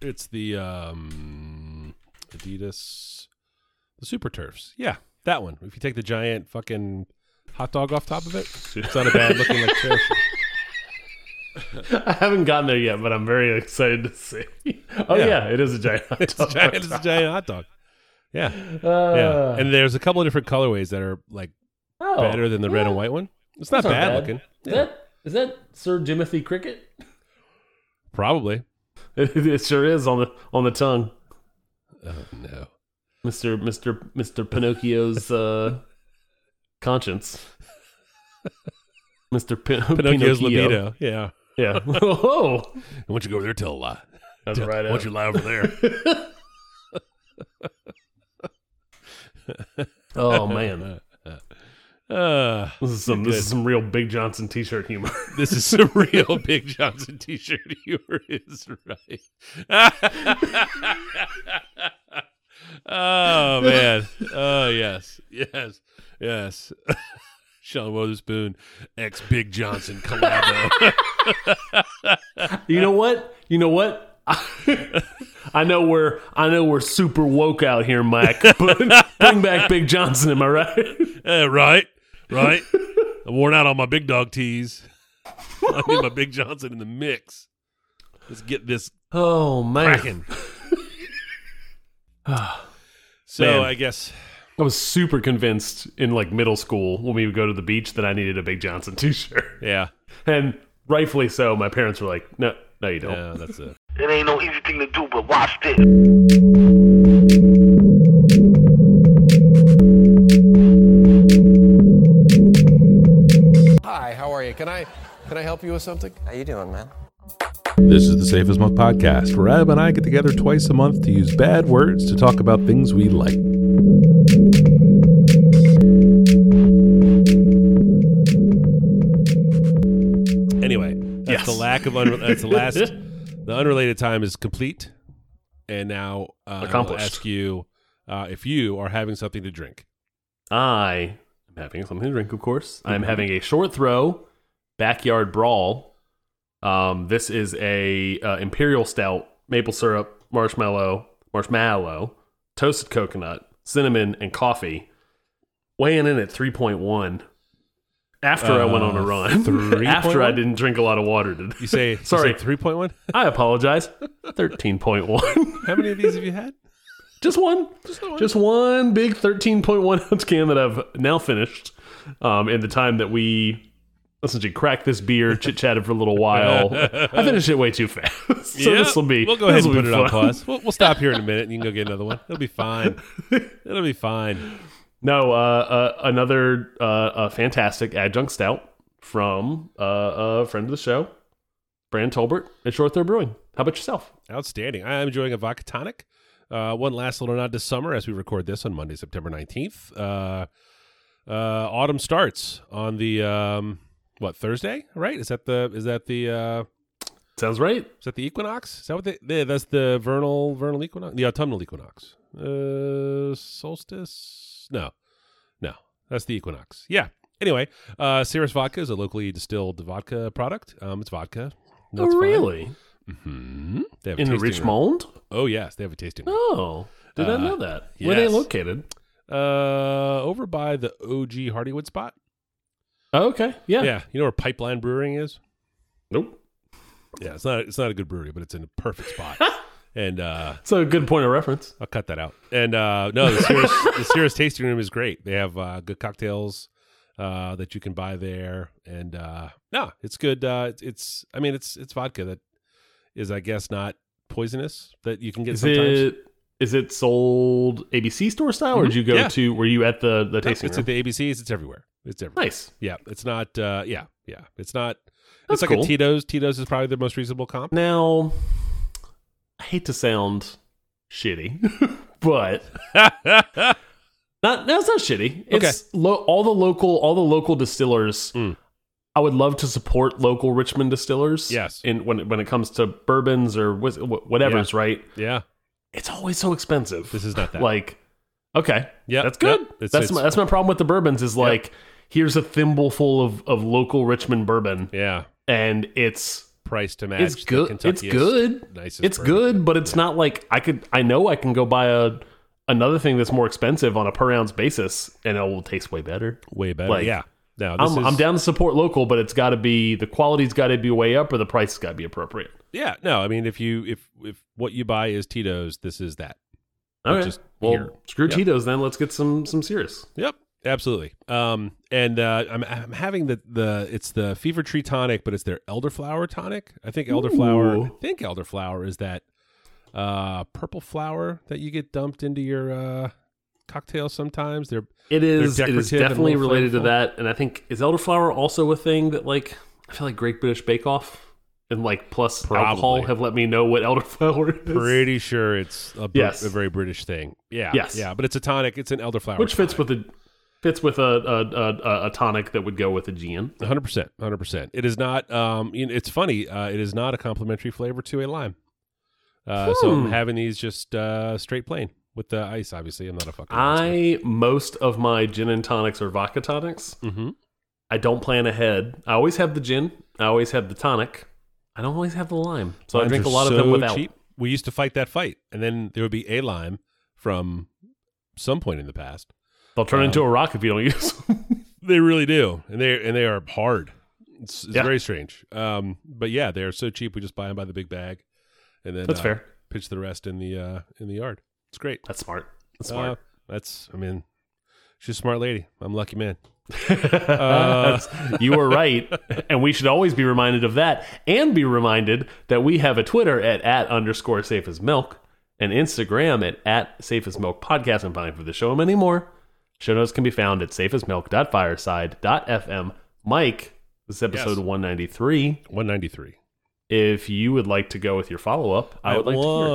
it's the um, Adidas, the Super Turfs. Yeah, that one. If you take the giant fucking hot dog off top of it, it's not a bad looking like turf. I haven't gotten there yet, but I'm very excited to see. Oh yeah, Yeah. it is a giant hot It's a giant, it's a giant hot dog. Yeah, Uh, yeah. And there's a couple of different colorways that are like oh, better than the red and white one. It's not bad, bad. looking. Is that is that Sir Jimothy Cricket? Probably. It, it sure is on the on the tongue, Oh no. Mister Mister Mister Pinocchio's uh, conscience. Mister Pin- Pinocchio's Pinocchio. libido. Yeah. Yeah. oh, I want you to go over there tell a lie. that's Tell- right. I want you to lie over there. oh man, Uh, this is some Good. this is some real Big Johnson T-shirt humor. this is some real Big Johnson t-shirt humor is right. oh man. Oh yes. Yes. Yes. Sean Wotherspoon, ex Big Johnson collabo. You know what? You know what? I know we're I know we're super woke out here, Mike. But bring back Big Johnson, am I right? Eh, right, right. I'm worn out on my big dog tees. I need my Big Johnson in the mix. Let's get this Oh man. cracking. so Man. I guess I was super convinced in like middle school when we would go to the beach that I needed a Big Johnson t-shirt. yeah, And rightfully so, my parents were like, "No, no you don't." yeah, that's it. It ain't no easy thing to do, but watch this. Help you with something? How you doing, man? This is the Safe As Milk podcast, where Ab and I get together twice a month to use bad words to talk about things we like. Anyway, that's the lack of unre- that's the last. the unrelated time is complete, and now uh, I will ask you uh, if you are having something to drink. I am having something to drink, of course. I'm Mhm. having a short throw backyard brawl. Um, this is a uh, imperial stout, maple syrup, marshmallow, marshmallow, toasted coconut, cinnamon, and coffee. Weighing in at 3.1. After I went on a Uh, run, 3.1? after I didn't drink a lot of water did You say Sorry. three point one. I apologize. 13.1. How many of these have you had? Just one. Just one. big 13.1 ounce can that I've now finished um, in the time that we essentially cracked this beer, chit chatted for a little while. I finished it way too fast. so Yeah, this will be. We'll go ahead and put it on pause. We'll, we'll stop here in a minute, and you can go get another one. It'll be fine. It'll be fine. No, uh, uh, another uh, uh, fantastic adjunct stout from uh, a friend of the show, Brand Tolbert at Short Throw Brewing. How about yourself? Outstanding. I am enjoying a vodka tonic. Uh, one last little nod to summer as we record this on Monday, September 19th. Uh, uh, autumn starts on the um, what Thursday, right? Is that the is that the uh, Sounds right. is that the equinox? Is that what they, they that's the vernal vernal equinox, the autumnal equinox, uh, solstice? No, no, that's the equinox. Yeah. Anyway, uh, Cirrus Vodka is a locally distilled vodka product. Um, it's vodka. Oh, really? Mm-hmm. They have In tasting room. Richmond? Oh yes, they have a tasting room. Oh, did I Uh, know that? Where are they located? Uh, over by the OG Hardywood spot. Oh, okay. Yeah. Yeah, you know where Pipeline Brewing is. Nope. Yeah, it's not it's not a good brewery, but it's in a perfect spot. and uh, So a good point of reference. I'll cut that out. And uh, no, the Cirrus, the Cirrus tasting room is great. They have uh, good cocktails uh, that you can buy there, and uh, no, it's good. Uh, it's, it's I mean it's it's vodka that is I guess not poisonous that you can get Is sometimes. it is it sold ABC store style, or did you go Mm-hmm. Yeah. to? Were you at the the tasting it's room? at the ABCs. It's everywhere. It's everywhere. nice. Yeah, it's not. Uh, yeah, yeah, it's not. That's it's like cool. a Tito's. Tito's is probably the most reasonable comp. Now, I hate to sound shitty, but not. No, it's not shitty. It's lo- all the local, all the local distillers. Mm. I would love to support local Richmond distillers. Yes. in when when it comes to bourbons or whatever's right. yeah, It's always so expensive. this is not that. like, okay, yeah, that's good. Yep. It's, that's it's- my, that's my problem with the bourbons. Is like, here's a thimble full of of local Richmond bourbon, yeah, and it's price to match. it's good. It's good. nicest It's bourbon. good, but it's not like I could. I know I can go buy a another thing that's more expensive on a per ounce basis, and it will taste way better. Way better. Like, yeah. No, this I'm, is, I'm down to support local, but it's got to be the quality's got to be way up, or the price has got to be appropriate. Yeah. No, I mean, if you if if what you buy is Tito's, this is that. Okay. just well, here. screw Yep. Tito's then. Let's get some some serious. Yep, absolutely. Um, and uh, I'm I'm having the the it's the Fever Tree tonic, but it's their elderflower tonic. I think elderflower. I think elderflower is that uh purple flower that you get dumped into your uh cocktail sometimes. They're It is. It is definitely related to that, and I think is elderflower also a thing that like I feel like Great British Bake Off and like plus alcohol have let me know what elderflower is. pretty sure it's a, Yes. a very British thing. Yeah, Yes. yeah. But it's a tonic. It's an elderflower, which fits with a fits with a a, a a tonic that would go with a gin. hundred percent, hundred percent. It is not. Um, it's funny. Uh, it is not a complimentary flavor to a lime. Uh, So I'm Hmm. having these just uh, straight plain with the ice. Obviously, I'm not a fucking. I most of my gin and tonics are vodka tonics. Mhm. I don't plan ahead. I always have the gin. I always have the tonic. I don't always have the lime, so I drink a lot of them so without. cheap. We used to fight that fight, and then there would be a lime from some point in the past. They'll turn Um, into a rock if you don't use. them. They really do, and they and they are hard. It's, it's Yeah. very strange. Um, but yeah, they are so cheap. We just buy them by the big bag, and then That's uh, fair. Pitch the rest in the uh, in the yard. It's great. That's smart. That's Uh, smart. that's. I mean, she's a smart lady. I'm a lucky man. That's- you were right, and we should always be reminded of that, and be reminded that we have a Twitter at at underscore safe as milk, and Instagram at at safe as milk podcast. And finally, for the show and many more, show notes can be found at safeasmilk.fireside.fm. Mike, this is episode Yes. 193. 193. If you would like to go with your follow up, I would like to hear. it.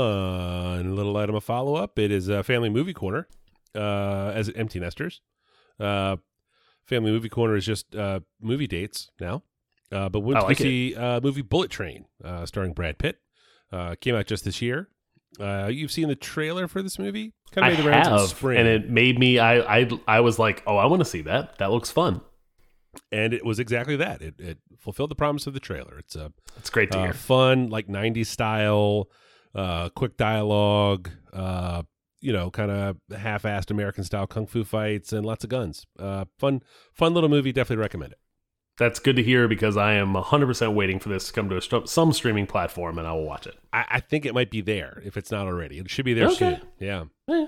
one little item of follow up. It is a family movie corner, uh, as empty nesters. Uh, family movie corner is just uh, movie dates now. Uh, but went I to like see uh, movie Bullet Train, uh, starring Brad Pitt. Uh, came out just this year. Uh, you've seen the trailer for this movie? Kind of made the rounds in have, spring, and it made me. I I I was like, oh, I want to see that. That looks fun. and it was exactly that. It, it fulfilled the promise of the trailer. It's a It's great to uh, hear. fun, like '90s style, uh, quick dialogue, uh, you know, kind of half-assed American style kung fu fights and lots of guns. Uh, fun, fun little movie. Definitely recommend it. That's good to hear because I am 100% waiting for this to come to a st- some streaming platform and I will watch it. I, I think it might be there if it's not already. It should be there Okay. soon. Yeah.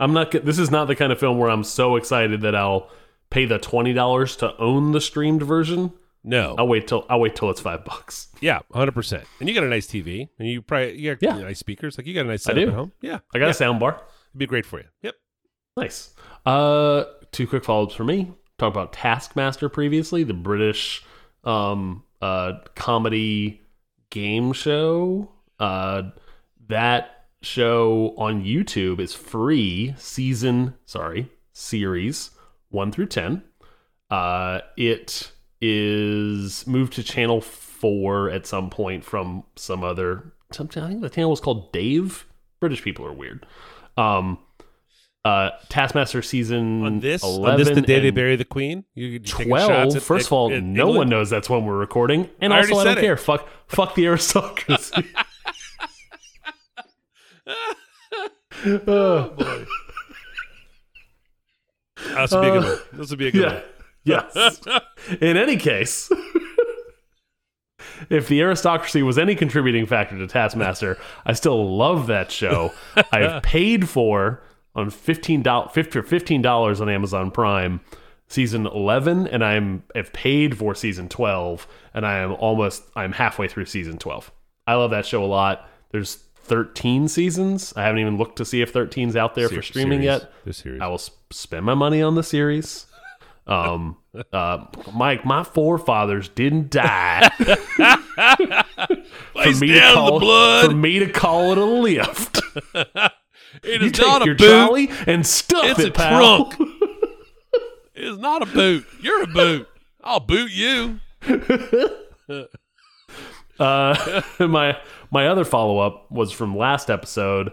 I'm not this is not the kind of film where I'm so excited that I'll pay the $20 to own the streamed version. No. I'll wait till I'll wait till it's 5 bucks. Yeah, hundred percent. And you got a nice TV, and you probably you got Yeah. nice speakers. Like you got a nice setup at home. Yeah, I got yeah. a sound bar. It'd be great for you. Yep. Nice. Uh two quick follow-ups for me. Talk about Taskmaster previously, the British um uh comedy game show. Uh that show on YouTube is free season, sorry, series 1 through 10. Uh it is moved to channel 4 at some point from some other some, I think the channel was called Dave. British people are weird. Um uh Taskmaster season On this, 11 on this, the day they bury the queen. You you 12 shots at- first of all no England? one knows that's when we're recording and I also i don't it. care fuck fuck the aristocracy Uh, That's a big Uh, one. This would be a good yeah yes in any case if the aristocracy was any contributing factor to taskmaster i still love that show i've paid for on $15 $15 on amazon prime season 11 and i'm have paid for season 12 and i am almost i'm halfway through season 12 i love that show a lot there's 13 seasons i haven't even looked to see if 13's out there Ser- for streaming series. yet This series. I will sp- spend my money on the series. Um, uh, Mike, my forefathers didn't die for me to down call the blood. for me to call it a lift. It You is not take a your boot. trolley and stuff It's it, a pal. trunk. It is not a boot. You're a boot. I'll boot you. Uh, my my other follow up was from last episode,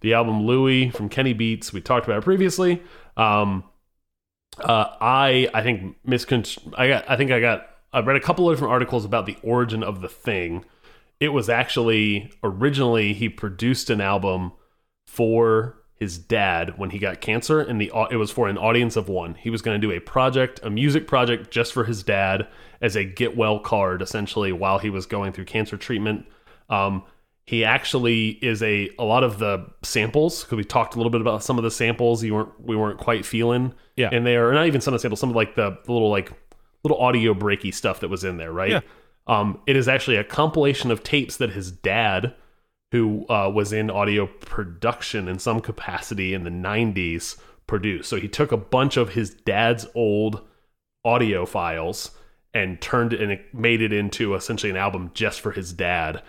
the album Louie from Kenny Beats. We talked about it previously. Um, uh, I I think miscon- I got I think I got I read a couple of different articles about the origin of the thing. It was actually originally he produced an album for his dad when he got cancer, and the it was for an audience of one. He was going to do a project, a music project, just for his dad as a get well card, essentially, while he was going through cancer treatment. Um, he actually is a a lot of the samples because we talked a little bit about some of the samples you weren't we weren't quite feeling Yeah. and they are not even some of the samples, some of like the little like little audio breaky stuff that was in there, right? Yeah. Um, it is actually a compilation of tapes that his dad, who uh, was in audio production in some capacity in the '90s, produced. So he took a bunch of his dad's old audio files and turned it and it made it into essentially an album just for his dad.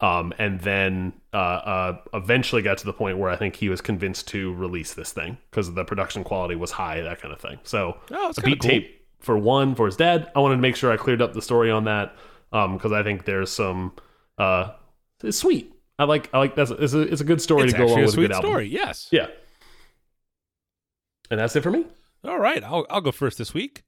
Um, and then uh, uh, eventually got to the point where I think he was convinced to release this thing because the production quality was high, that kind of thing. So Oh, a beat cool. tape for one for his dad. I wanted to make sure I cleared up the story on that because I think there's some. Uh, it's sweet. I like. I like that's it's a it's a good story It's to go along a with a sweet good album. story. Yes. Yeah. And that's it for me. All right, I'll I'll go first this week.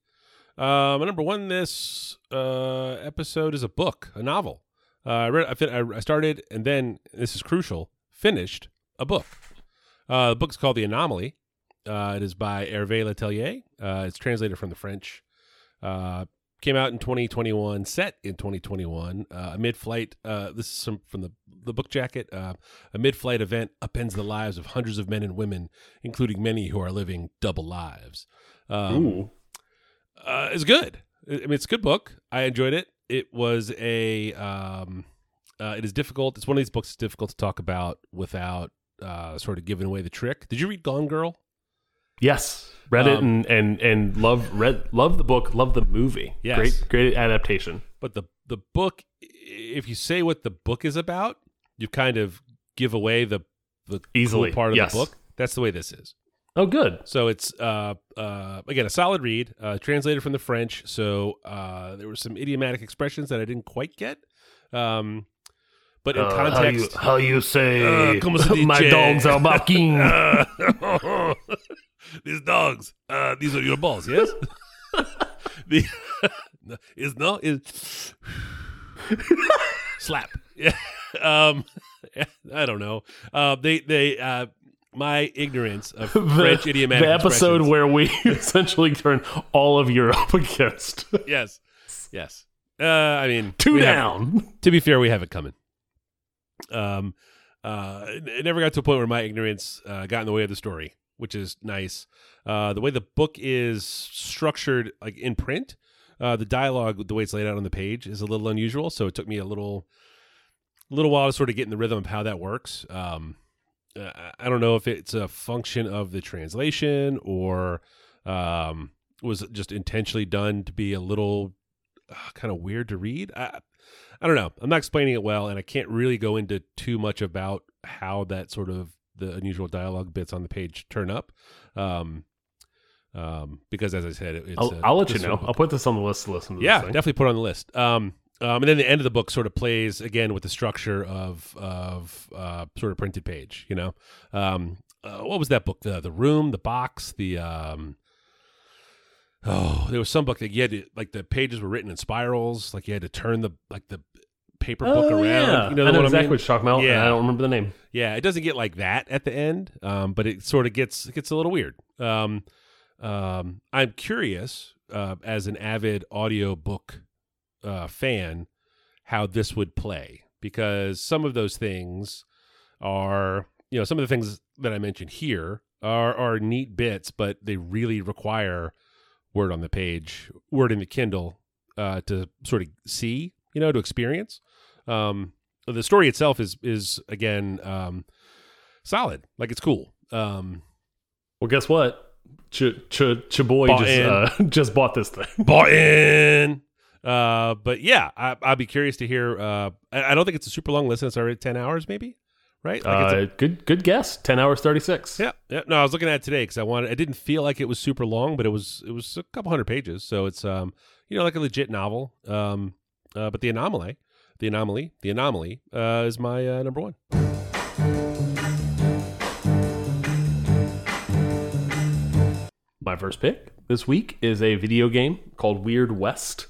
Uh, my number one this uh, episode is a book, a novel. Uh, I read, I, fin- I started, and then this is crucial. Finished a book. Uh, the book's called The Anomaly. Uh, it is by Hervé Le Tellier. Uh, it's translated from the French. Uh, came out in 2021, set in 2021. Uh, a mid-flight. Uh, this is some from the the book jacket. Uh, a mid-flight event upends the lives of hundreds of men and women, including many who are living double lives. Um, Ooh. uh, it's good. I mean, it's a good book. I enjoyed it. It was a. Um, uh, it is difficult. It's one of these books that's difficult to talk about without uh, sort of giving away the trick. Did you read Gone Girl? Yes. Read it Um, and and and love read love the book, love the movie. Yes. Great great adaptation. But the the book, if you say what the book is about, you kind of give away the the Easily, cool part of yes. the book. That's the way this is. Oh, good. So it's uh, uh, again a solid read, uh, translated from the French. So uh, there were some idiomatic expressions that I didn't quite get, um, but in context, how you say Uh, como se dice? my dogs are barking? these dogs, uh, these are your balls, yes? the is no is slap. Yeah. Um, I don't know. Uh, they they uh, my ignorance of French idiomatic the episode where we essentially turn all of Europe against yes, yes. Uh, I mean, two we have- down. to be fair, we have it coming. Um, uh, it it never got to a point where my ignorance uh, got in the way of the story, which is nice. Uh, the way the book is structured, like in print, uh, the dialogue, the way it's laid out on the page, is a little unusual. So it took me a little, little while to sort of get in the rhythm of how that works. Um, uh, I don't know if it's a function of the translation or um, was it just intentionally done to be a little uh, kind of weird to read. I, I don't know. I'm not explaining it well, and I can't really go into too much about how that sort of the unusual dialogue bits on the page turn up. Um, um, because as I said, it, it's I'll, a- I'll let you know. I'll put this on the list to listen to. yeah, definitely put it on the list. Um, um, and then the end of the book sort of plays again with the structure of of uh, sort of printed page. You know, um, uh, what was that book? The the room, the box, the um, oh, there was some book that you had to like the pages were written in spirals, like you had to turn the like the paper book Oh, around. yeah. You know, I know one exactly I mean? what you're talking about. Yeah. I don't remember the name. Yeah, it doesn't get like that at the end, um, but it sort of gets it gets a little weird. Um, um, I'm curious, uh, as an avid audiobook uh, fan, how this would play because some of those things are, you know, some of the things that I mentioned here are are neat bits, but they really require word on the page, word in the Kindle uh, to sort of see, you know, to experience. Um, the story itself is is again um, solid, like it's cool. Um, Well, guess what? Ch Ch Chaboy Bought just uh, just bought this thing. bought in. Uh, but yeah, I, I'll be curious to hear. Uh, I, I don't think it's a super long listen. It's already ten hours, maybe, right? Like it's a- Uh, good good guess. Ten hours thirty six. yeah, yeah. No, I was looking at it today because I wanted. I didn't feel like it was super long, but it was. It was a couple hundred pages, so it's um, you know, like a legit novel. Um, uh, but the anomaly, the anomaly, the anomaly, uh, is my uh, number one. My first pick this week is a video game called Weird West.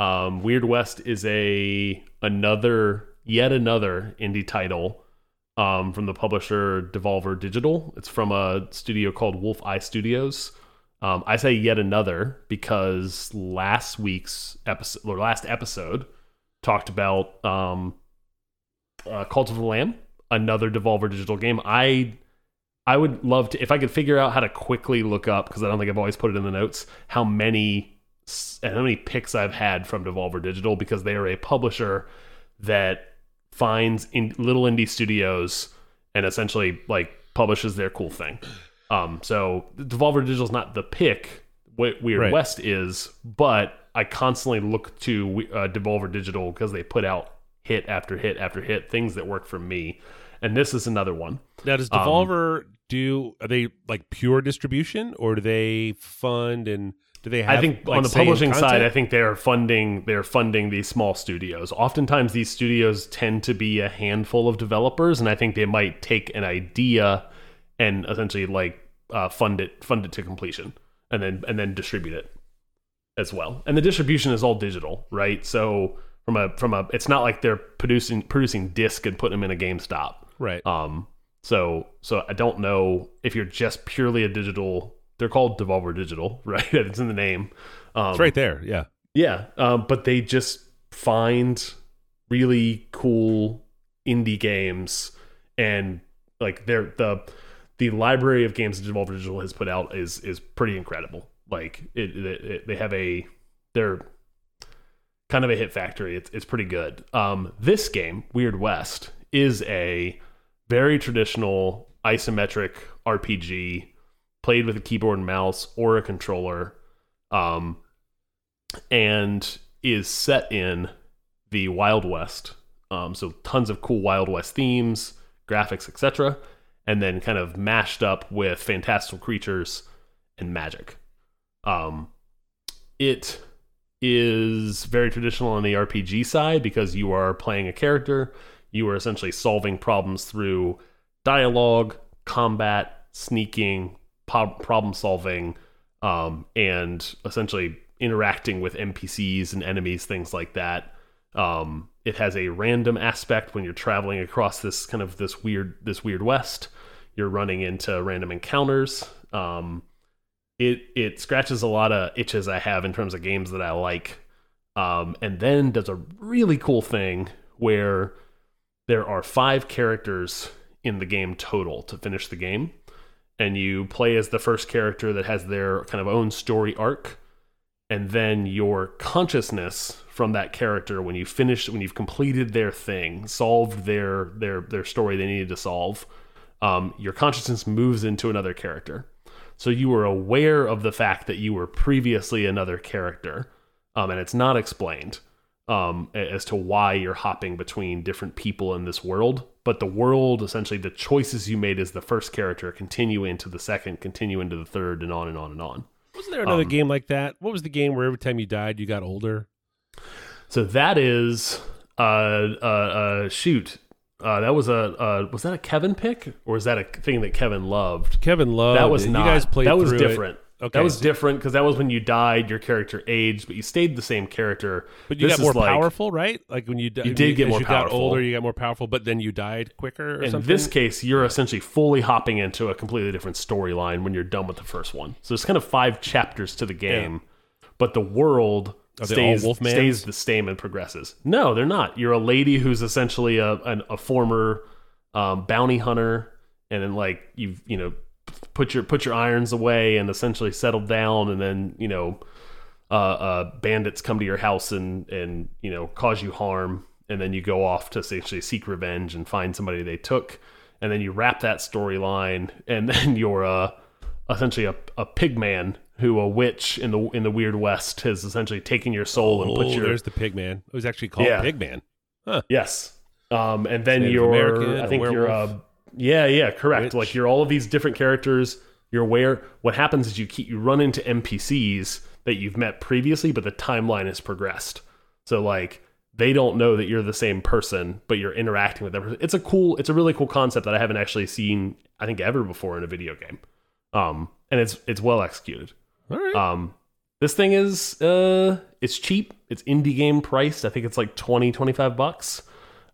Um, Weird West is a another yet another indie title um, from the publisher Devolver Digital. It's from a studio called WolfEye Studios. Um, I say yet another because last week's episode or last episode talked about um, uh, Cult of the Lamb, another Devolver Digital game. I I would love to if I could figure out how to quickly look up because I don't think I've always put it in the notes how many and how many picks I've had from Devolver Digital because they are a publisher that finds in little indie studios and essentially like publishes their cool thing. Um, so Devolver Digital is not the pick. Wa- Weird Right. West is, but I constantly look to uh, Devolver Digital because they put out hit after hit after hit things that work for me, and this is another one. Now, does Um, Devolver do? Are they like pure distribution, or do they fund and do they have? I think like, on the publishing side. I think they're funding they're funding these small studios. Oftentimes, these studios tend to be a handful of developers, and I think they might take an idea and essentially like uh, fund it fund it to completion, and then and then distribute it as well. And the distribution is all digital, right? So from a from a, it's not like they're producing producing disc and putting them in a GameStop. right. Um, so so I don't know if you're just purely a digital. They're called Devolver Digital, right? it's in the name. Um, it's right there. Yeah. Yeah, um, but they just find really cool indie games, and like they're the the library of games that Devolver Digital has put out is is pretty incredible. Like it, it, it they have a they're kind of a hit factory. It's it's pretty good. Um, this game, Weird West, is a very traditional isometric RPG played with a keyboard and mouse or a controller. Um, and is set in the Wild West. Um, so tons of cool Wild West themes, graphics, etc., and then kind of mashed up with fantastical creatures and magic. Um, it is very traditional on the RPG side because you are playing a character. You are essentially solving problems through dialogue, combat, sneaking, problem solving, um, and essentially interacting with NPCs and enemies, things like that. Um, it has a random aspect when you're traveling across this kind of this weird this weird west. You're running into random encounters. Um, it it scratches a lot of itches I have in terms of games that I like, um, and then does a really cool thing where there are five characters in the game total to finish the game, and you play as the first character that has their kind of own story arc, and then your consciousness from that character when you finish when you've completed their thing, solved their their their story they needed to solve, um, your consciousness moves into another character. So you were aware of the fact that you were previously another character, um, and it's not explained um, as to why you're hopping between different people in this world. But the world, essentially, the choices you made as the first character continue into the second, continue into the third, and on and on and on. Wasn't there another um, game like that? What was the game where every time you died, you got older? So that is, uh, uh, uh shoot, uh, that was a uh, was that a Kevin pick or was that a thing that Kevin loved? Kevin Love. that was you not. guys played that was through it. Okay, that was so- different because that was when you died, your character aged, but you stayed the same character. But you This got more like- powerful, right? Like when you di- You did get more you powerful. got older, you got more powerful, but then you died quicker or In something. this case, you're essentially fully hopping into a completely different storyline when you're done with the first one. So there's kind of five chapters to the game, but the world Are they all stays stays the same and progresses. No, they're not. You're a lady who's essentially a an, a former um, bounty hunter, and then like you've you know put your put your irons away and essentially settled down, and then you know uh, uh, bandits come to your house and and you know cause you harm, and then you go off to essentially seek revenge and find somebody they took, and then you wrap that storyline, and then you're uh, essentially a, a pig man who a witch in the in the weird west has essentially taken your soul and oh, put your there's the Pigman. It was actually called Yeah. Pigman. Yes. Um, and then Native you're, American, I a think you're, werewolf. Yeah, yeah, correct. Witch. Like you're all of these different characters. You're aware. What happens is you keep you run into NPCs that you've met previously, but the timeline has progressed. So like they don't know that you're the same person, but you're interacting with them. It's a cool, it's a really cool concept that I haven't actually seen, I think, ever before in a video game. Um, and it's it's well executed. All right. Um, This thing is uh it's cheap. It's indie game priced. I think it's like 20 25 bucks.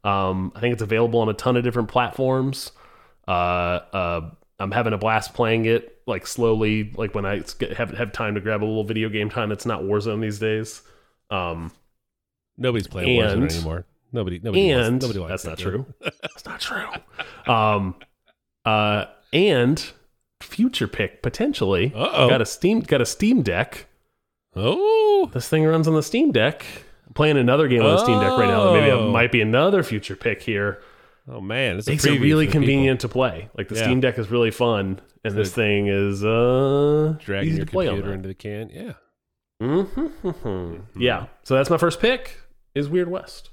Um I think it's available on a ton of different platforms. Uh uh I'm having a blast playing it like slowly like when I have have time to grab a little video game time It's not Warzone these days. Um Nobody's playing Warzone anymore. Nobody. Nobody. and wants, nobody likes that's not game. true. that's not true. Um uh and future pick potentially Uh-oh. got a Steam got a Steam Deck. Oh, This thing runs on the Steam Deck. I'm playing another game on the Steam Deck right now. Maybe it Oh. might be another future pick here. Oh man, it's a Makes it really convenient to play. Like the Yeah. Steam Deck is really fun, and So this thing is uh dragging easy your to play computer into the can. Yeah. Mm-hmm. Yeah. So that's my first pick. Is Weird West.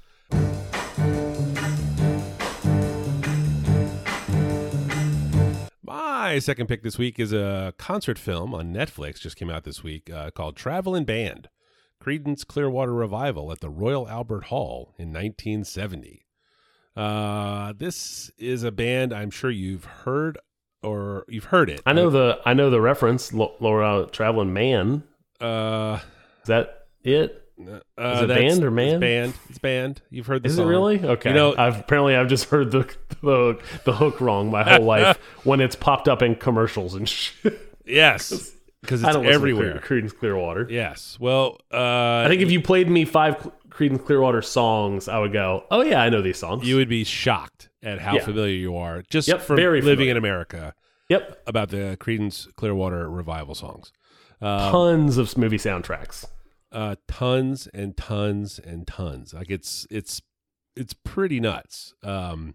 My second pick this week is a concert film on Netflix. Just came out this week uh, called Traveling Band: Creedence Clearwater Revival at the Royal Albert Hall in 1970. Uh, this is a band I'm sure you've heard or you've heard it. I know the I know the reference. Laura Traveling Man. Uh, Is that it? uh, Is it band or man? It's band. It's band. You've heard the Is it really? Okay. You know, I've apparently I've just heard the the, the hook wrong my whole life when it's popped up in commercials and shit. yes, because I it's don't listen everywhere. to Cre- Creedence Clearwater. Yes. Well, uh, I think if you played me five Creedence Clearwater songs, I would go, "Oh yeah, I know these songs." you would be shocked at how Yeah. familiar you are just Yep, from very living familiar. in America yep, about the Creedence Clearwater revival songs. Uh, tons of movie soundtracks. uh, tons and tons and tons. Like it's it's it's pretty nuts. Um,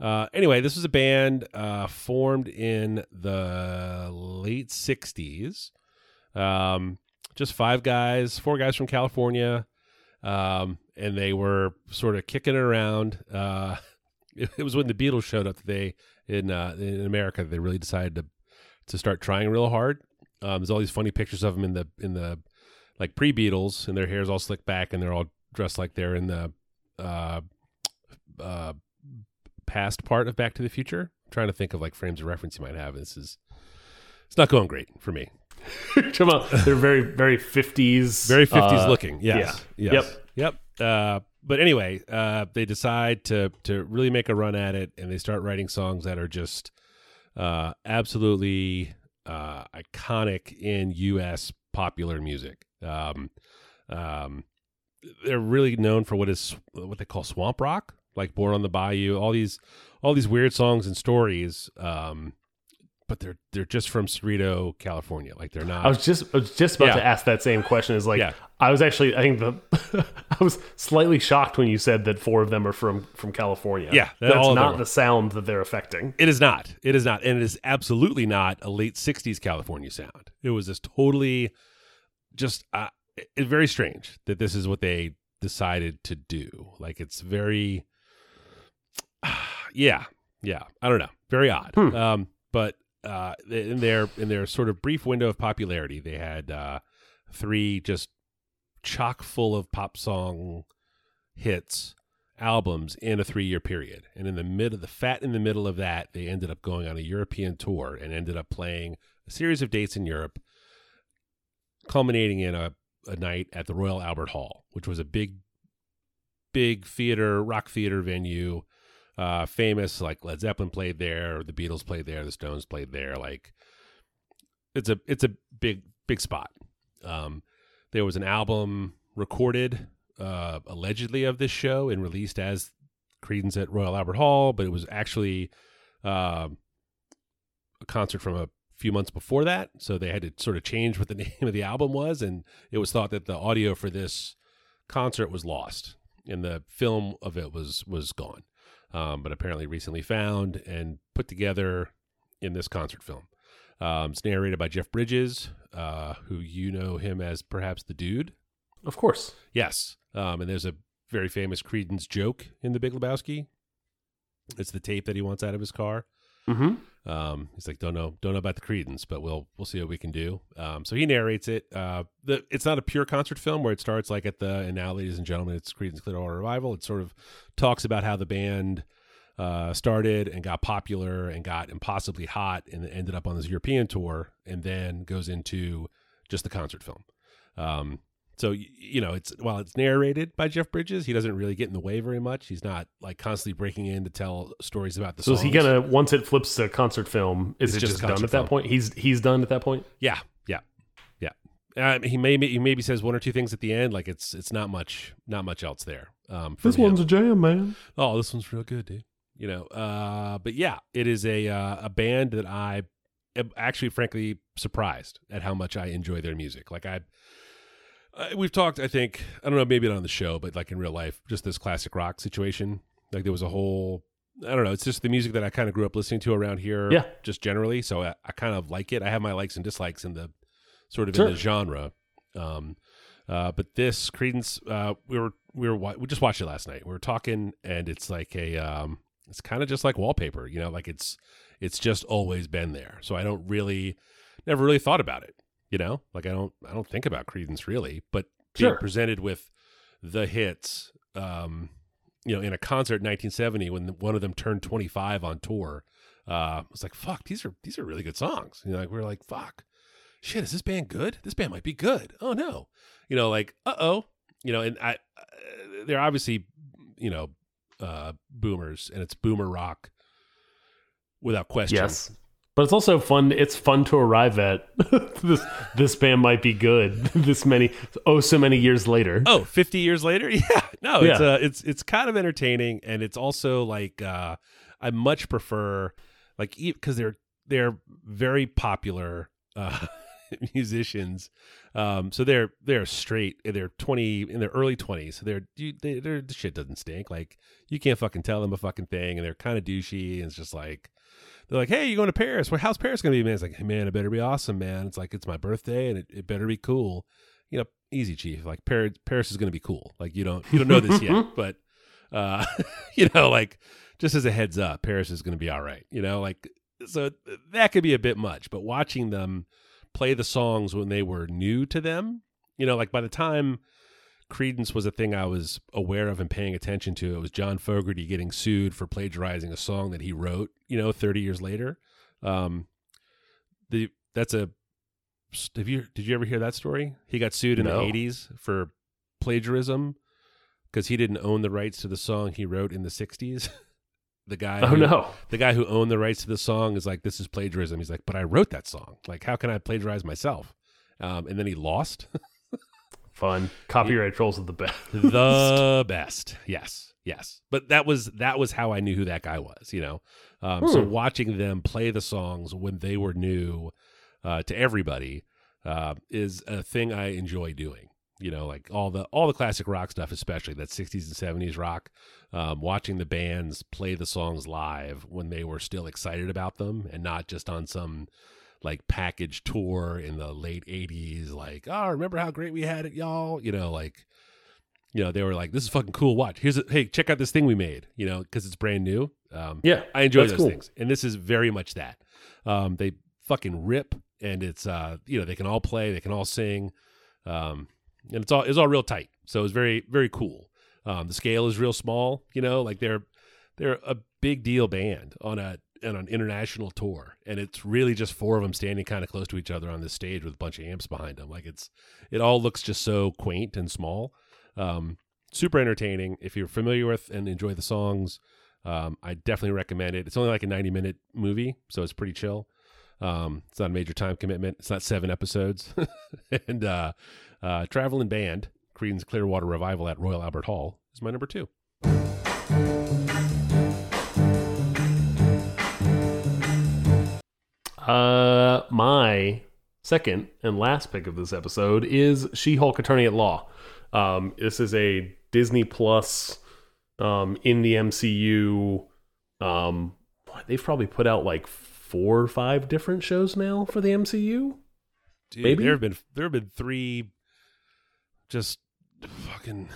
uh, anyway, this was a band uh, formed in the late '60s. Um, just five guys, four guys from California, um, and they were sort of kicking it around. Uh, it, it was when the Beatles showed up today in uh, in America. They really decided to to start trying real hard. Um, there's all these funny pictures of them in the in the like pre Beatles, and their hair's all slicked back, and they're all dressed like they're in the uh, uh, past part of Back to the Future. I'm trying to think of like frames of reference you might have. This is it's not going great for me. Come on, they're very very fifties, Very 50s uh, looking. Yes. yeah. Yes. Yep. Uh, but anyway, uh, they decide to to really make a run at it, and they start writing songs that are just uh, absolutely uh, iconic in U.S. popular music. Um, um, they're really known for what is what they call swamp rock, like "Born on the Bayou." All these all these weird songs and stories. Um, but they're they're just from Cerrito, California. Like they're not. I was just I was just about Yeah. to ask that same question. Is like Yeah. I was actually I think the I was slightly shocked when you said that four of them are from from California. Yeah, that's not the sound that they're affecting. It is not. It is not. And it is absolutely not a late 60s California sound. It was this totally just uh, it, very strange that this is what they decided to do. Like it's very yeah. Yeah. I don't know. Very odd. Hmm. Um but uh in their in their sort of brief window of popularity, they had uh three just chock full of pop song hits albums in a three year period. And in the middle, of the fat in the middle of that, they ended up going on a European tour and ended up playing a series of dates in Europe, culminating in a, a night at the Royal Albert Hall, which was a big, big theater, rock theater venue. Uh, famous, like Led Zeppelin played there, the Beatles played there, the Stones played there. Like, it's a it's a big big spot. Um, there was an album recorded uh, allegedly of this show and released as Creedence at Royal Albert Hall, but it was actually uh, a concert from a few months before that. So they had to sort of change what the name of the album was, and it was thought that the audio for this concert was lost, and the film of it was was gone. Um, but apparently recently found and put together in this concert film. Um, it's narrated by Jeff Bridges, uh, who you know him as perhaps the dude. Of course. Yes. Um, and there's a very famous Creedence joke in The Big Lebowski. It's the tape that he wants out of his car. Mm-hmm. Um, he's like, don't know, don't know about the Creedence, but we'll we'll see what we can do. Um, so he narrates it. Uh, the it's not a pure concert film where it starts like at the and now, ladies and gentlemen, it's Creedence Clearwater Revival. It sort of talks about how the band uh, started and got popular and got impossibly hot and ended up on this European tour, and then goes into just the concert film. Um, so you know, it's while it's narrated by Jeff Bridges, he doesn't really get in the way very much. He's not like constantly breaking in to tell stories about the. So is he gonna once it flips to concert film? Is It's it just just, done at that point? He's he's done at that point. Yeah, yeah, yeah. Um, he maybe he maybe says one or two things at the end. Like it's it's not much not much else there. Um, from him. a jam, man. oh, this one's real good, dude. You know, uh, but yeah, it is a uh, a band that I am actually, frankly, surprised at how much I enjoy their music. Like I, I, we've talked, I think, I don't know, maybe not on the show, but like in real life, just this classic rock situation. Like there was a whole, I don't know, it's just the music that I kind of grew up listening to around here, Yeah. just generally. So I, I kind of like it. I have my likes and dislikes in the sort of Sure. in the genre. Um, uh, but this Creedence, uh, we were we were we just watched it last night. We were talking, and it's like a um, it's kind of just like wallpaper, you know, like it's it's just always been there. So I don't really, never really thought about it, you know, like I don't I don't think about Creedence really, but being Sure. presented with the hits, um, you know, in a concert in 1970 when one of them turned 25 on tour, uh, I was like, fuck, these are these are really good songs. You know, like we are like, fuck, shit, is this band good? This band might be good. Oh no, you know, like, uh oh, you know, and I, uh, they're obviously, you know, uh, boomers, and it's boomer rock without question. Yes. But it's also fun. It's fun to arrive at this. This band might be good. This many, oh, so many years later. Oh, 50 years later? Yeah. No, it's Yeah. uh it's it's kind of entertaining and it's also like uh I much prefer like cuz they're they're very popular uh musicians. Um so they're they're straight they're 20 in their early 20s. So they're you they they're the shit doesn't stink. Like you can't fucking tell them a fucking thing and they're kind of douchey and it's just like they're like, "Hey, you going to Paris? Well, how's Paris going to be, man?" It's like, "Hey, man, it better be awesome, man." It's like it's my birthday and it, it better be cool you know, easy, chief. Like Paris, Paris is going to be cool. Like you don't, you don't know this yet, but uh, you know, like just as a heads up, Paris is going to be all right. You know, like so that could be a bit much. But watching them play the songs when they were new to them, you know, like by the time Creedence was a thing I was aware of and paying attention to, it was John Fogerty getting sued for plagiarizing a song that he wrote. You know, thirty years later. Um, the that's a have you did you ever hear that story? He got sued in No. the eighties for plagiarism because he didn't own the rights to the song he wrote in the sixties. the guy, Oh who, no. the guy who owned the rights to the song is like, "This is plagiarism." He's like, "But I wrote that song. Like, how can I plagiarize myself?" Um, and then he lost. Fun. Copyright trolls are the best. the best. Yes, yes. But that was that was how I knew who that guy was. You know, um, so Hmm. watching them play the songs when they were new uh, to everybody uh, is a thing I enjoy doing. You know, like all the all the classic rock stuff, especially that '60s and '70s rock. Um, watching the bands play the songs live when they were still excited about them, and not just on some like package tour in the late 80s like oh remember how great we had it y'all? You know like you know they were like this is fucking cool watch here's a hey check out this thing we made you know because it's brand new um Yeah, i enjoy those cool. things and this is very much that. Um they fucking rip and it's uh you know they can all play they can all sing um and it's all it's all real tight so it's very very cool. Um the scale is real small you know like they're they're a big deal band on a on an international tour and it's really just four of them standing kind of close to each other on this stage with a bunch of amps behind them. Like it's it all looks just so quaint and small. Um super entertaining. If you're familiar with and enjoy the songs um i definitely recommend it. It's only like a 90 minute movie so it's pretty chill. Um it's not a major time commitment. It's not seven episodes. And uh uh traveling band creedence clearwater revival at royal albert hall is my number two Uh, my second and last pick of this episode is She-Hulk Attorney at Law. Um, this is a Disney Plus um, in the MCU. Um, they've probably put out like four or five different shows now for the MCU. Dude, Maybe? there have been there have been three just fucking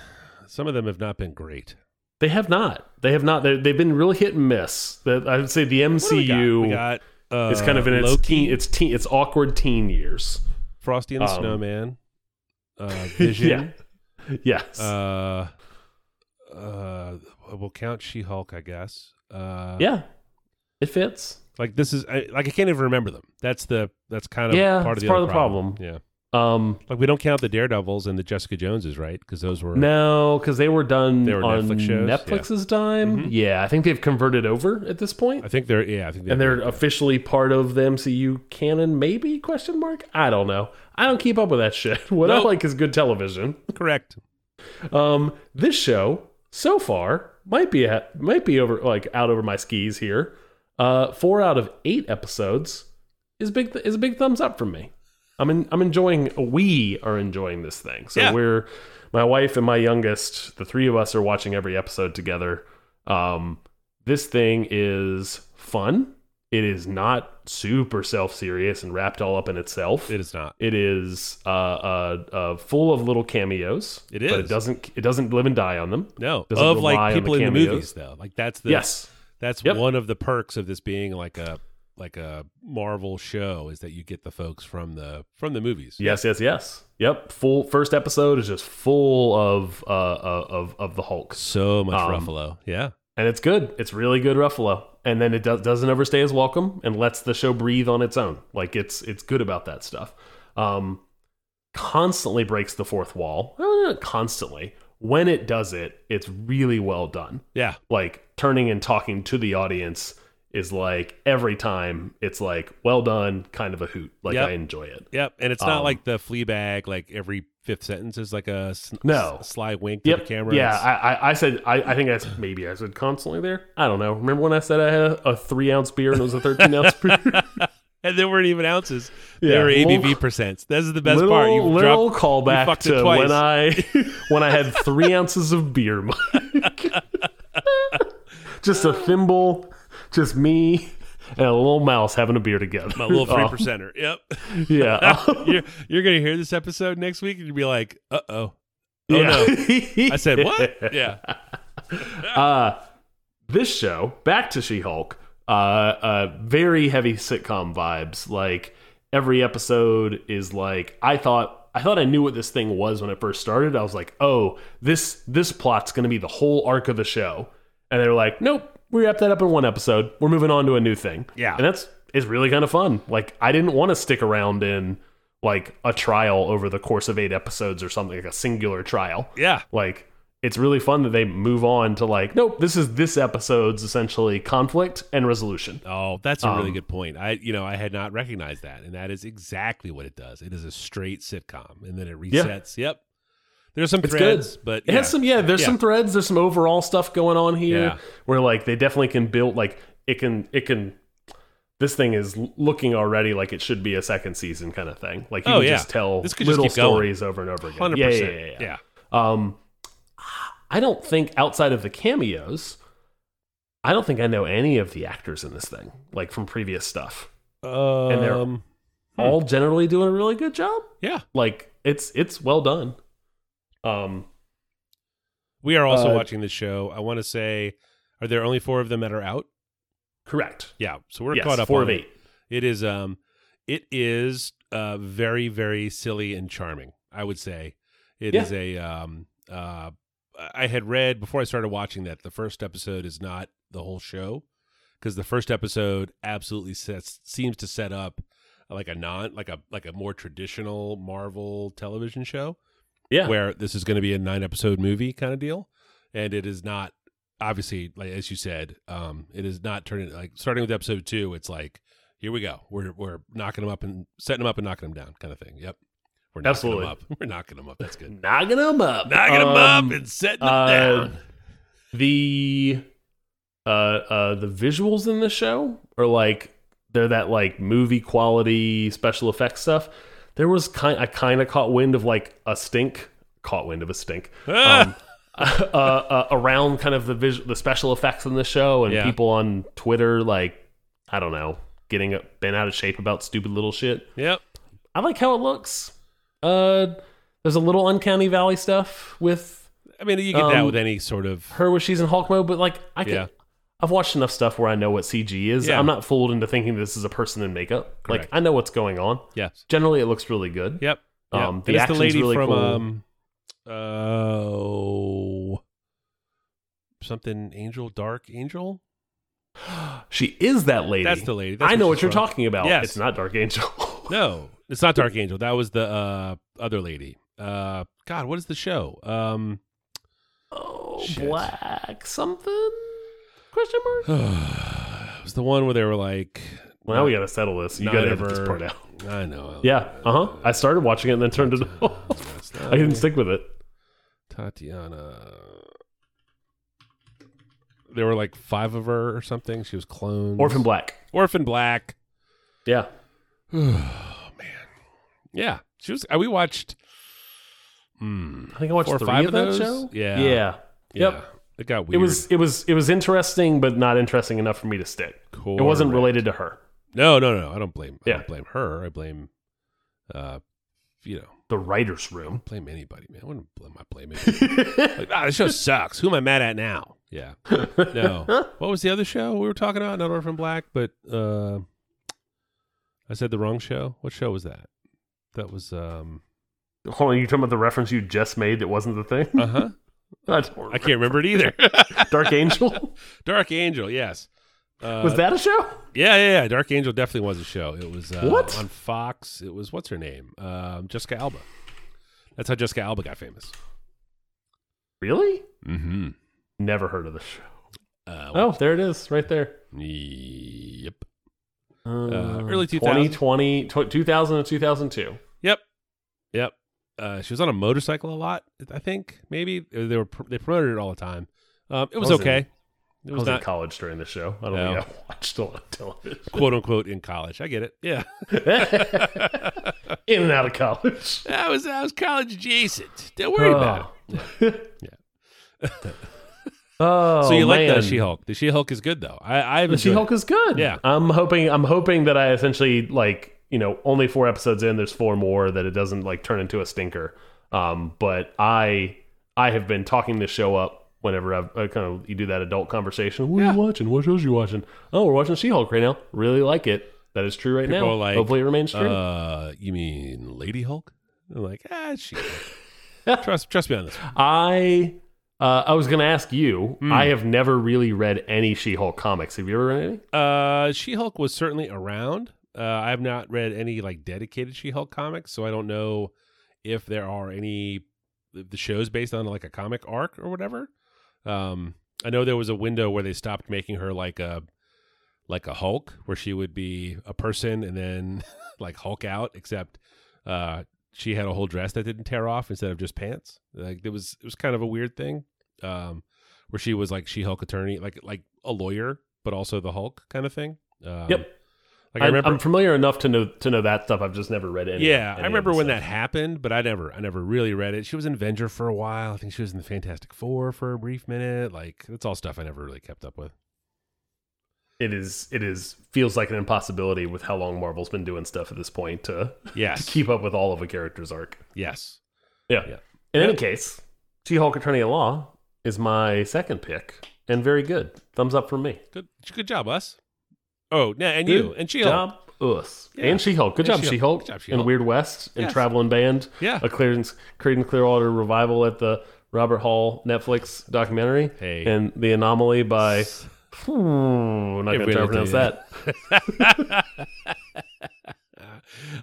some of them have not been great They have not. They have not. They- They've been really hit and miss. That I would say the What do we got? MCU we got, uh, is kind of in its Loki, teen, its teen, its awkward teen years. Frosty and the um, Snowman, uh, Vision. Yes. Uh, uh, we'll count She Hulk, I guess. Uh, yeah. It fits. like this is I, like I can't even remember them. That's the that's kind of Yeah, part of the part other of the problem. Yeah, Um, Like we don't count the Daredevils and the Jessica Joneses, right? Because those were no, because they were done They were on Netflix shows? Netflix's time. Mhm. Yeah, I think they've converted over at this point. I think they're yeah. I think and they're officially part of the MCU canon, maybe? Question mark. I don't know. I don't keep up with that shit. What I like is good television. correct. Um, this show so far might be at, might be over like out over my skis here. Uh, four out of eight episodes is big is a big thumbs up from me. I'm in, I'm enjoying. We are enjoying this thing. So Yeah. we're my wife and my youngest. The three of us are watching every episode together. Um, this thing is fun. It is not super self serious and wrapped all up in itself. It is not. It is uh, uh, uh, full of little cameos. It but it doesn't. It doesn't live and die on them. No, Doesn't of like on the people in the movies though. Like that's the yes, That's Yep. one of the perks of this being like a like a Marvel show is that you get the folks from the from the movies. yes, yes, yes. Yep. Full first episode is just full of uh, uh of of the Hulk, So much Um, Ruffalo. Yeah. and it's good. It's really good Ruffalo, and then it does doesn't overstay his welcome and lets the show breathe on its own. Like it's it's good about that stuff. Um, constantly breaks the fourth wall. Constantly. When it does it, it's really well done. Yeah. like turning and talking to the audience is like every time it's like well done kind of a hoot like Yep. i enjoy it Yep. And it's not Um, like the Fleabag. like every fifth sentence is like a No. sly wink to yep the camera. yeah I, I i said I, I think i said maybe i said constantly there i don't know remember when i said i had a, a three ounce beer and it was a 13 ounce beer and they weren't even ounces. They Yeah, were little- ABV percents. This is the best little, part. You little dropped callback it to when i when i had three ounces of beer Mike. just a thimble just me and a little mouse having a beer together my little three percenter. Yep. yeah you're you're gonna hear this episode next week and you'll be like, uh oh. Oh yeah. no. I said what? Yeah. uh, this show, back to She Hulk, uh, uh, very heavy sitcom vibes. Like every episode is like I thought. I thought I knew what this thing was when it first started. I was like, "Oh, this this plot's going to be the whole arc of the show," and they're like, "Nope, we wrapped that up in one episode. We're moving on to a new thing." Yeah. and that's is really kind of fun. Like I didn't want to stick around in like a trial over the course of eight episodes or something like a singular trial Yeah. like it's really fun that they move on to like nope this is this episode's essentially conflict and resolution Oh, that's a really Um, good point. I, you know, I had not recognized that, and that is exactly what it does. It is a straight sitcom, and then it Yeah. resets. Yep. There's some It's threads, good. but it has some yeah there's Yeah. some threads there's some overall stuff going on here Yeah. where like they definitely can build like it can it can this thing is looking already like it should be a second season kind of thing like you Oh, can yeah. just tell This could just little going. stories over and over again hundred yeah, yeah, yeah, yeah, Yeah. Um, I don't think outside of the cameos, I don't think I know any of the actors in this thing, like from previous stuff. Um, and they're- Hmm. All generally doing a really good job. yeah. Like it's it's well done. Um, We are also Uh, watching the show. I want to say, are there only four of them that are out? correct. Yeah. So we're yes, caught up. four of it. eight. It is um it is uh very very silly and charming. I would say it Yeah. is a um uh I had read before I started watching that the first episode is not the whole show because the first episode absolutely sets seems to set up like a non like a like a more traditional Marvel television show Yeah, where this is going to be a nine episode movie kind of deal. And it is not obviously like as you said um it is not turning like starting with episode two it's like here we go. We're we're knocking them up and setting them up and knocking them down kind of thing. Yep. We're knocking Absolutely. them up. We're knocking them up. That's good. Knocking them up, knocking them Um, up and setting them uh, down. The uh uh the visuals in the show are like they're that like movie quality special effects stuff. There was kind I kind of caught wind of like a stink, caught wind of a stink. Um, uh, uh, around kind of the vis- the special effects in the show and Yeah. people on Twitter like I don't know, getting bent out of shape about stupid little shit. yep I like how it looks. Uh there's a little uncanny valley stuff with i mean you get that Um, with any sort of her when she's in Hulk mode, but like I can, Yeah. I've watched enough stuff where I know what CG is. Yeah. I'm not fooled into thinking this is a person in makeup. Correct. Like I know what's going on. yes Generally, it looks really good. yep yep. Um, the And the lady really from cool. um oh something angel dark angel She is that lady. That's the lady. That's I know what what you're from. talking about. Yes. It's not Dark Angel. No, It's not Dark Angel. That was the uh, other lady. Uh, God, what is the show? Um, Oh, Shit. black something? Question mark. it was the one where they were like, Well, now we got to settle this. You got to edit this part out. I know. Yeah. Uh huh. I started watching it and then turned it off. I didn't stick with it. Tatiana. There were like five of her or something. She was cloned. Orphan Black. Orphan Black. Yeah. Oh man, yeah. She was. uh, We watched. Hmm. I think I watched Four or three five of of that those? show. Yeah. Yeah. Yeah. Yep. It got weird. It was it was it was interesting, but not interesting enough for me to stick. It wasn't related to her. No, no, no. I don't blame. I Yeah. don't blame her. I blame. Uh, you know, The writers' room. blame anybody, man. I wouldn't blame. I blame anybody. like, ah, the show sucks. Who am I mad at now? Yeah. No. what was the other show we were talking about? Not Orphan Black, but uh, I said the wrong show. What show was that? That was um. Hold on, you talking about the reference you just made that wasn't the thing? Uh huh. I, I can't remember it either. Dark Angel Dark Angel. Yes. Uh, was that a show? Yeah, yeah, yeah. Dark Angel definitely was a show. It was uh, What? on Fox. It was what's her name? Um, Jessica Alba. That's how Jessica Alba got famous. Really? Mm-hmm. Never heard of the show. Uh, Oh, there it is, right there. Yep. Uh, early 2000s. 2020, tw- 2000 and 2002. Yep. Yep. Uh, she was on a motorcycle a lot. I think maybe they were they promoted it all the time. Um, it was, was okay. it I was was in college during the show. I don't No. think I watched a lot of television. quote unquote in college. I get it. Yeah. in and out of college. I was I was college adjacent. Don't worry about it. Yeah. Oh, so you like man. the She Hulk? The She Hulk is good though. I I've The She-Hulk is good. Yeah. I'm hoping. I'm hoping that I essentially like you know only four episodes in. There's four more that it doesn't like turn into a stinker. Um, but I I have been talking this show up whenever I've I kind of you do that adult conversation. What are you watching? What shows you watching? Oh, we're watching She Hulk right now. Really like it. That is true right People now. like, Hopefully it remains true. Uh, you mean Lady Hulk? I'm like, ah, she. trust, trust me on this. I uh, I was going to ask you. Hmm. I have never really read any She Hulk comics. Have you ever read any? Uh, She Hulk was certainly around. Uh, I have not read any like dedicated She Hulk comics, so I don't know if there are any the shows based on like a comic arc or whatever. Um, I know there was a window where they stopped making her like a like a Hulk, where she would be a person and then like Hulk out, except uh, she had a whole dress that didn't tear off instead of just pants. Like it was it was kind of a weird thing, um, where she was like She Hulk attorney, like like a lawyer, but also the Hulk kind of thing. Um, Yep. Like I I'm, remember, I'm familiar enough to know to know that stuff. I've just never read any. yeah, any I remember when stuff. that happened, but I never, I never really read it. She was in Avenger for a while. I think she was in the Fantastic Four for a brief minute. Like that's all stuff I never really kept up with. it is it is feels like an impossibility with how long Marvel's been doing stuff at this point to, to keep up with all of a character's arc. yes, Yeah. Yeah. In any case, She Hulk Attorney at Law is my second pick and very good. Thumbs up from me. good, good job, us. Oh, yeah, and you and She Hulk. job, us Yeah. and She Hulk. Good job, She-Hulk. She Hulk. Good job, And Weird West and Yes. Traveling Band. Yeah. A Clearance, Creed and Clearwater revival at the Albert Hall Netflix documentary. Hey. And The Anomaly by. Hmm, not going to pronounce that.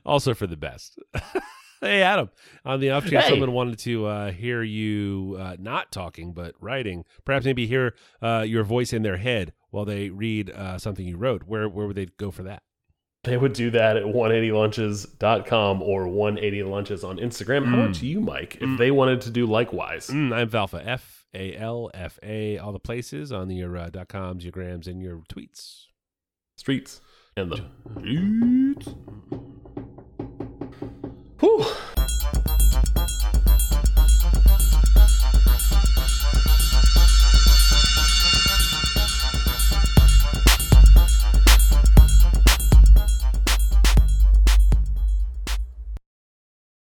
also for the best. hey, Adam. On the off chance Hey. someone wanted to uh, hear you uh, not talking but writing, perhaps maybe hear uh, your voice in their head while they read uh, something you wrote. Where where would they go for that? They would do that at 180lunches.com or 180lunches on Instagram. How about you, Mike, if they wanted to do likewise? Mm, I'm Falfa. F A L F A. All the places on your uh, dot coms, your grams, and your tweets. Streets and the streets.